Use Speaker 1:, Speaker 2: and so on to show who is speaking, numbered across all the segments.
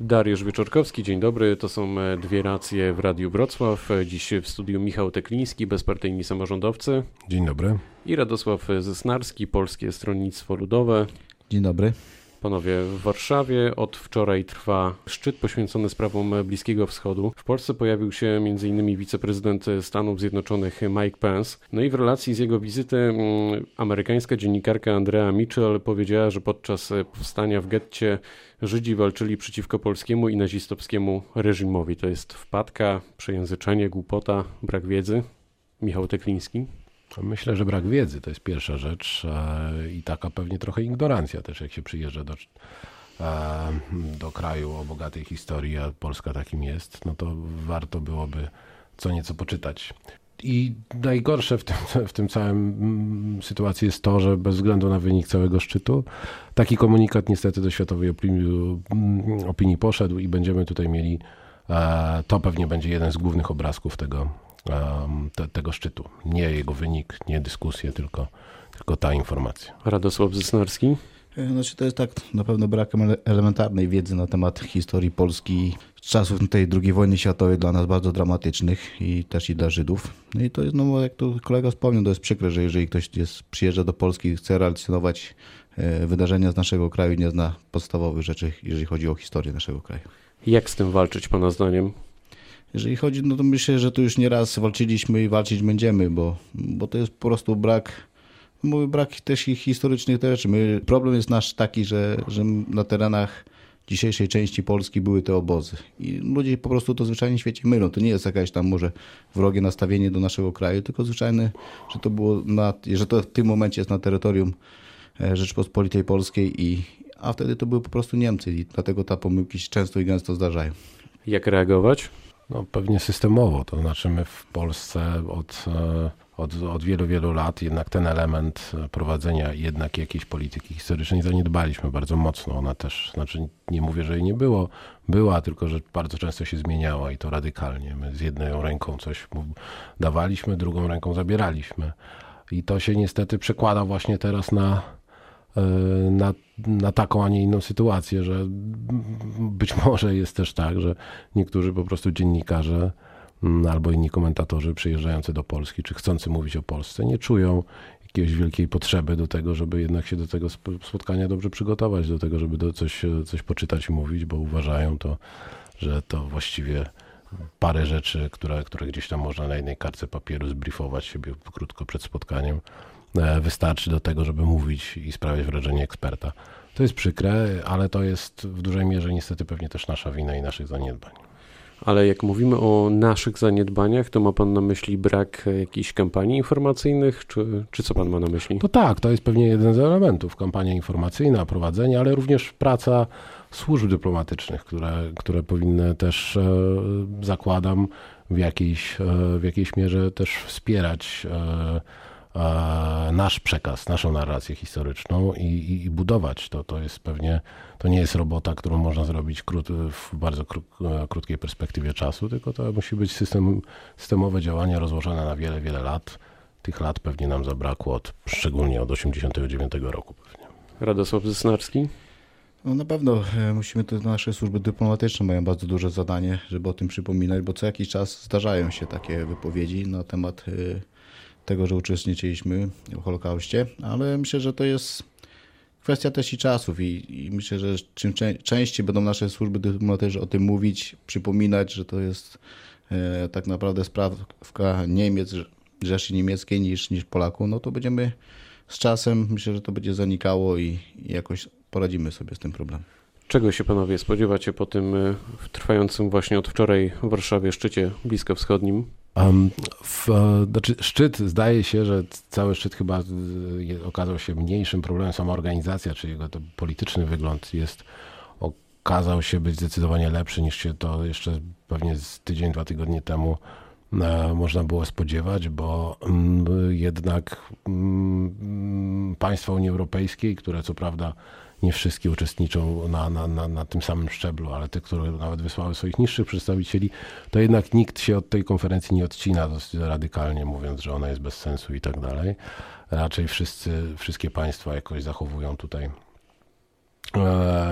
Speaker 1: Dariusz Wieczorkowski, dzień dobry. To są e, dwie racje w Radiu Wrocław. E, Dziś w studiu Michał Tekliński, bezpartyjni samorządowcy
Speaker 2: Dzień dobry.
Speaker 1: i Radosław Zysnarski, Polskie Stronnictwo Ludowe.
Speaker 3: Dzień dobry.
Speaker 1: Panowie, w Warszawie od wczoraj trwa szczyt poświęcony sprawom Bliskiego Wschodu. W Polsce pojawił się m.in. wiceprezydent Stanów Zjednoczonych Mike Pence. No i w relacji z jego wizyty mm, amerykańska dziennikarka Andrea Mitchell powiedziała, że podczas powstania w getcie Żydzi walczyli przeciwko polskiemu i nazistowskiemu reżimowi. To jest wpadka, przejęzyczenie, głupota, brak wiedzy. Michał Tekliński.
Speaker 2: Myślę, że brak wiedzy to jest pierwsza rzecz e, i taka pewnie trochę ignorancja też, jak się przyjeżdża do, e, do kraju o bogatej historii, a Polska takim jest, no to warto byłoby co nieco poczytać. I najgorsze w tym, w tym całym mm, sytuacji jest to, że bez względu na wynik całego szczytu, taki komunikat niestety do światowej opinii, mm, opinii poszedł i będziemy tutaj mieli, e, to pewnie będzie jeden z głównych obrazków tego, te, tego szczytu. Nie jego wynik, nie dyskusje, tylko, tylko ta informacja.
Speaker 1: Radosław Zysnarski.
Speaker 3: E, Znaczy to jest tak na pewno brakiem ele- elementarnej wiedzy na temat historii Polski z czasów tej II wojny światowej dla nas bardzo dramatycznych i też i dla Żydów. No i to jest, no jak tu kolega wspomniał, to jest przykre, że jeżeli ktoś jest, przyjeżdża do Polski i chce relacjonować e, wydarzenia z naszego kraju nie zna podstawowych rzeczy, jeżeli chodzi o historię naszego kraju.
Speaker 1: Jak z tym walczyć, Pana zdaniem?
Speaker 3: Jeżeli chodzi, no to myślę, że tu już nieraz walczyliśmy i walczyć będziemy, bo, bo to jest po prostu brak, mówię, brak też ich historycznych rzeczy. My, problem jest nasz taki, że, że na terenach dzisiejszej części Polski były te obozy. I ludzie po prostu to zwyczajnie w świecie mylą. To nie jest jakaś tam może wrogie nastawienie do naszego kraju, tylko zwyczajne, że to było na, że to w tym momencie jest na terytorium e, Rzeczpospolitej Polskiej i a wtedy to były po prostu Niemcy i dlatego te pomyłki się często i gęsto zdarzają.
Speaker 1: Jak reagować?
Speaker 2: No, pewnie systemowo, to znaczy my w Polsce od, e, od, od wielu, wielu lat jednak ten element prowadzenia jednak jakiejś polityki historycznej zaniedbaliśmy bardzo mocno. Ona też, znaczy nie mówię, że jej nie było, była, tylko że bardzo często się zmieniała i to radykalnie. My z jedną ręką coś dawaliśmy, drugą ręką zabieraliśmy. I to się niestety przekłada właśnie teraz na, na, na taką, a nie inną sytuację, że być może jest też tak, że niektórzy po prostu dziennikarze mm, albo inni komentatorzy przyjeżdżający do Polski, czy chcący mówić o Polsce, nie czują jakiejś wielkiej potrzeby do tego, żeby jednak się do tego sp- spotkania dobrze przygotować, do tego, żeby do coś, coś poczytać i mówić, bo uważają to, że to właściwie parę rzeczy, które, które gdzieś tam można na jednej kartce papieru zbriefować siebie krótko przed spotkaniem, wystarczy do tego, żeby mówić i sprawiać wrażenie eksperta. To jest przykre, ale to jest w dużej mierze niestety pewnie też nasza wina i naszych zaniedbań.
Speaker 1: Ale jak mówimy o naszych zaniedbaniach, to ma Pan na myśli brak e, jakichś kampanii informacyjnych, czy, czy co Pan ma na myśli?
Speaker 2: To tak, to jest pewnie jeden z elementów. Kampania informacyjna, prowadzenie, ale również praca służb dyplomatycznych, które, które powinny też, e, zakładam, w jakiejś, e, w jakiejś mierze też wspierać e, e, nasz przekaz, naszą narrację historyczną i, i, i budować to. To jest pewnie, to nie jest robota, którą można zrobić krót, w bardzo kró, e, krótkiej perspektywie czasu, tylko to musi być system, systemowe działania rozłożone na wiele, wiele lat. Tych lat pewnie nam zabrakło, od, szczególnie od 1989 roku pewnie.
Speaker 1: Radosław Zysnarski?
Speaker 3: No na pewno e, musimy, to nasze służby dyplomatyczne mają bardzo duże zadanie, żeby o tym przypominać, bo co jakiś czas zdarzają się takie wypowiedzi na temat e, tego, że uczestniczyliśmy w Holokauście, ale myślę, że to jest kwestia też i czasów i, i myślę, że czym czę- częściej będą nasze służby dyplomatyczne o tym mówić, przypominać, że to jest e, tak naprawdę sprawka Niemiec, Rzeszy Niemieckiej niż, niż Polaków, no to będziemy z czasem, myślę, że to będzie zanikało i, i jakoś poradzimy sobie z tym problemem.
Speaker 1: Czego się Panowie spodziewacie po tym e, trwającym właśnie od wczoraj w Warszawie szczycie bliskowschodnim?
Speaker 2: Um, w, e, znaczy szczyt, zdaje się, że cały szczyt chyba e, okazał się mniejszym problemem. Sama organizacja, czy jego polityczny wygląd jest, okazał się być zdecydowanie lepszy niż się to jeszcze pewnie z tydzień, dwa tygodnie temu e, można było spodziewać, bo jednak państwa Unii Europejskiej, które co prawda nie wszystkie uczestniczą na, na, na, na tym samym szczeblu, ale te, które nawet wysłały swoich niższych przedstawicieli, to jednak nikt się od tej konferencji nie odcina dosyć radykalnie, mówiąc, że ona jest bez sensu i tak dalej. Raczej wszyscy, wszystkie państwa jakoś zachowują tutaj e,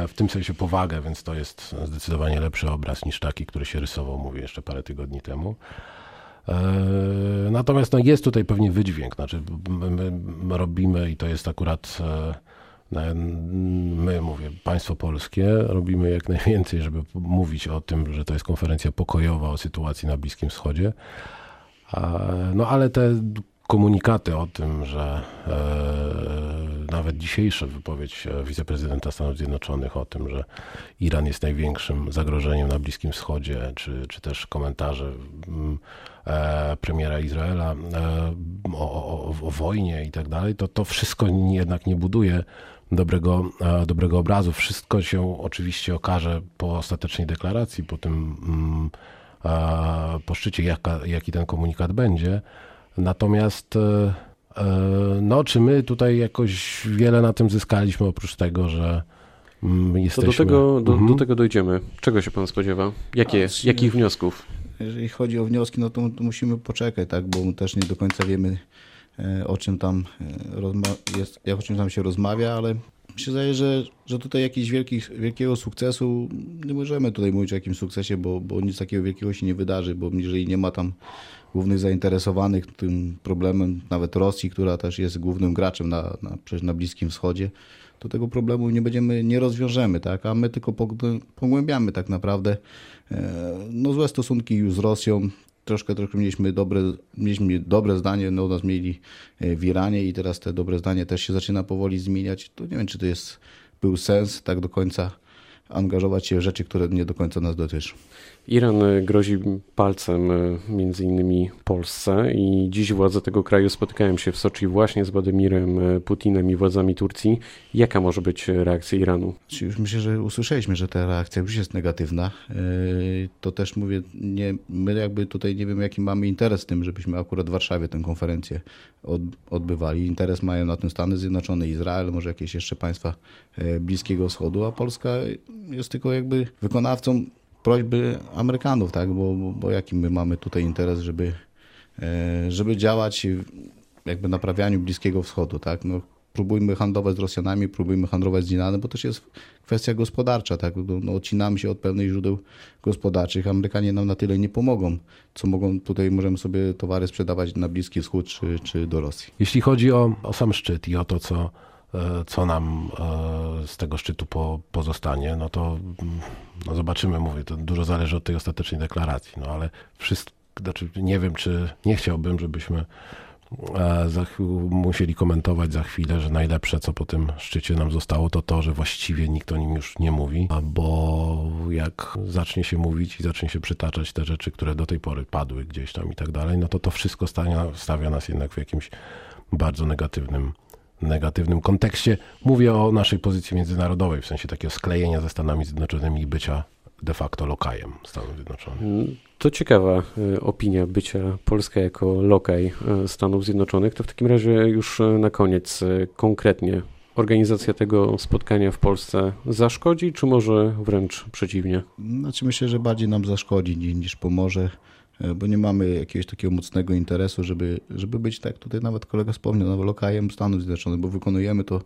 Speaker 2: w tym sensie powagę, więc to jest zdecydowanie lepszy obraz niż taki, który się rysował, mówię, jeszcze parę tygodni temu. Natomiast no, jest tutaj pewnie wydźwięk, znaczy my, my robimy i to jest akurat my, mówię, państwo polskie, robimy jak najwięcej, żeby mówić o tym, że to jest konferencja pokojowa o sytuacji na Bliskim Wschodzie. No ale te komunikaty o tym, że e, nawet dzisiejsza wypowiedź wiceprezydenta Stanów Zjednoczonych o tym, że Iran jest największym zagrożeniem na Bliskim Wschodzie, czy, czy też komentarze mm, e, premiera Izraela e, o, o, o, wojnie i tak dalej, to to wszystko jednak nie buduje dobrego, dobrego obrazu. Wszystko się oczywiście okaże po ostatecznej deklaracji, po tym mm, po szczycie, jaka, jaki ten komunikat będzie. Natomiast e, e, no, czy my tutaj jakoś wiele na tym zyskaliśmy, oprócz tego, że mm, jesteśmy...
Speaker 1: To do tego, do, mhm. do tego dojdziemy. Czego się pan spodziewa? Jakie, A, jakich wniosków?
Speaker 3: Jeżeli chodzi o wnioski, no to, to, musimy poczekać, tak, bo też nie do końca wiemy, e, o czym tam jest, o czym tam się rozmawia, ale mi się zdaje, że, że tutaj jakiś wielkich, wielkiego sukcesu, nie możemy tutaj mówić o jakimś sukcesie, bo, bo nic takiego wielkiego się nie wydarzy, bo jeżeli nie ma tam głównych zainteresowanych tym problemem, nawet Rosji, która też jest głównym graczem na, na, przecież na Bliskim Wschodzie, to tego problemu nie będziemy, nie rozwiążemy, tak? a my tylko pogłębiamy tak naprawdę e, no, złe stosunki już z Rosją, troszkę, troszkę mieliśmy dobre, mieliśmy dobre zdanie, no nas mieli e, w Iranie i teraz te dobre zdanie też się zaczyna powoli zmieniać. To nie wiem, czy to jest, był sens tak do końca angażować się w rzeczy, które nie do końca nas dotyczą.
Speaker 1: Iran grozi palcem e, między innymi Polsce i dziś władze tego kraju spotykają się w Soczi właśnie z Władimirem e, Putinem i władzami Turcji. Jaka może być reakcja Iranu?
Speaker 3: Już myślę, że usłyszeliśmy, że ta reakcja już jest negatywna. E, to też mówię, nie, my jakby tutaj nie wiem jaki mamy interes w tym, żebyśmy akurat w Warszawie tę konferencję odbywali. Interes mają na tym Stany Zjednoczone, Izrael, może jakieś jeszcze państwa Bliskiego Wschodu, a Polska jest tylko jakby wykonawcą prośby Amerykanów, tak? Bo, bo, bo jaki my mamy tutaj interes, żeby, e, żeby działać jakby naprawianiu Bliskiego Wschodu, tak? No, próbujmy handlować z Rosjanami, próbujmy handlować z Iranem, bo też jest kwestia gospodarcza, tak? No, no, odcinamy się od pewnych źródeł gospodarczych. Amerykanie nam na tyle nie pomogą, co mogą tutaj, możemy sobie towary sprzedawać na Bliski Wschód czy, czy do Rosji.
Speaker 2: Jeśli chodzi o, o sam szczyt i o to, co co nam e, z tego szczytu po, pozostanie, no to no zobaczymy, mówię, to dużo zależy od tej ostatecznej deklaracji, no ale wszystko, znaczy nie wiem, czy nie chciałbym, żebyśmy e, za, musieli komentować za chwilę, że najlepsze, co po tym szczycie nam zostało, to to, że właściwie nikt o nim już nie mówi, bo jak zacznie się mówić i zacznie się przytaczać te rzeczy, które do tej pory padły gdzieś tam i tak dalej, no to to wszystko stawia nas jednak w jakimś bardzo negatywnym negatywnym kontekście. Mówię o naszej pozycji międzynarodowej, w sensie takiego sklejenia ze Stanami Zjednoczonymi i bycia de facto lokajem Stanów Zjednoczonych. Mm,
Speaker 1: to ciekawa y, opinia bycia Polska jako lokaj y, Stanów Zjednoczonych. To w takim razie już y, na koniec konkretnie organizacja tego spotkania w Polsce zaszkodzi, czy może wręcz przeciwnie?
Speaker 3: Znaczy myślę, że bardziej nam zaszkodzi niż pomoże. E, bo nie mamy jakiegoś takiego mocnego interesu, żeby, żeby być, tak tutaj nawet kolega wspomniał, no, lokajem Stanów Zjednoczonych, bo wykonujemy to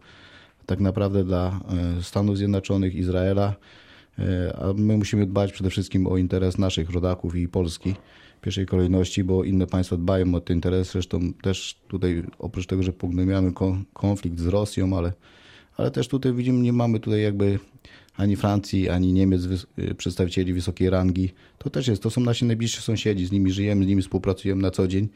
Speaker 3: tak naprawdę dla e, Stanów Zjednoczonych, Izraela, e, a my musimy dbać przede wszystkim o interes naszych rodaków i Polski w pierwszej kolejności, bo inne państwa dbają o ten interes. Zresztą też tutaj oprócz tego, że pogłębiamy konflikt z Rosją, ale, ale też tutaj widzimy, nie mamy tutaj jakby ani Francji, ani Niemiec, y, przedstawicieli wysokiej rangi. To też jest, to są nasi najbliżsi sąsiedzi, z nimi żyjemy, z nimi współpracujemy na co dzień.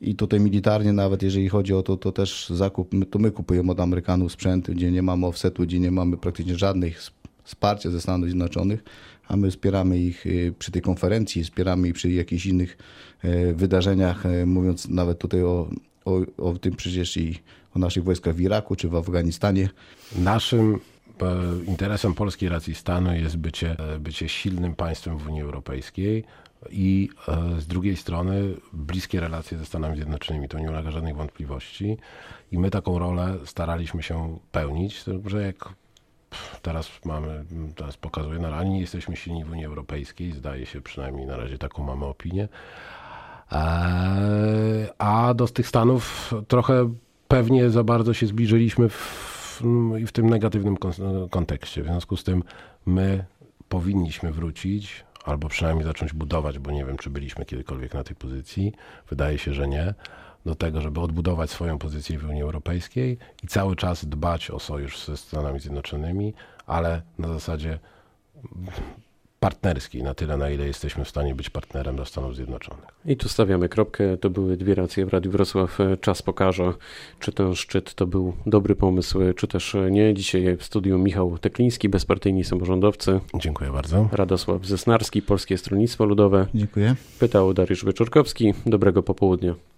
Speaker 3: I tutaj militarnie nawet, jeżeli chodzi o to, to też zakup, to my kupujemy od Amerykanów sprzęt, gdzie nie mamy offsetu, gdzie nie mamy praktycznie żadnych wsparcia ze Stanów Zjednoczonych, a my wspieramy ich y, przy tej konferencji, wspieramy ich przy jakichś innych y, wydarzeniach, mówiąc nawet tutaj o, o, o tym przecież i o naszych wojskach w Iraku czy w Afganistanie.
Speaker 2: Naszym interesem polskiej racji stanu jest bycie, bycie silnym państwem w Unii Europejskiej i e, z drugiej strony bliskie relacje ze Stanami Zjednoczonymi. To nie ulega żadnej wątpliwości i my taką rolę staraliśmy się pełnić, że jak teraz mamy, teraz pokazuję, na ani nie jesteśmy silni w Unii Europejskiej, zdaje się przynajmniej na razie taką mamy opinię, e, a do tych Stanów trochę pewnie za bardzo się zbliżyliśmy w w tym negatywnym kontekście. W związku z tym my powinniśmy wrócić, albo przynajmniej zacząć budować, bo nie wiem, czy byliśmy kiedykolwiek na tej pozycji. Wydaje się, że nie. Do tego, żeby odbudować swoją pozycję w Unii Europejskiej i cały czas dbać o sojusz ze Stanami Zjednoczonymi, ale na zasadzie partnerskiej, na tyle, na ile jesteśmy w stanie być partnerem dla Stanów Zjednoczonych.
Speaker 1: I tu stawiamy kropkę. To były dwie racje w Radiu Wrocław. Czas pokaże, czy ten szczyt to był dobry pomysł, czy też nie. Dzisiaj w studiu Michał Tekliński, bezpartyjni samorządowcy.
Speaker 2: Dziękuję bardzo.
Speaker 1: Radosław Zesnarski, Polskie Stronnictwo Ludowe.
Speaker 3: Dziękuję.
Speaker 1: Pytał Dariusz Wyczorkowski. Dobrego popołudnia.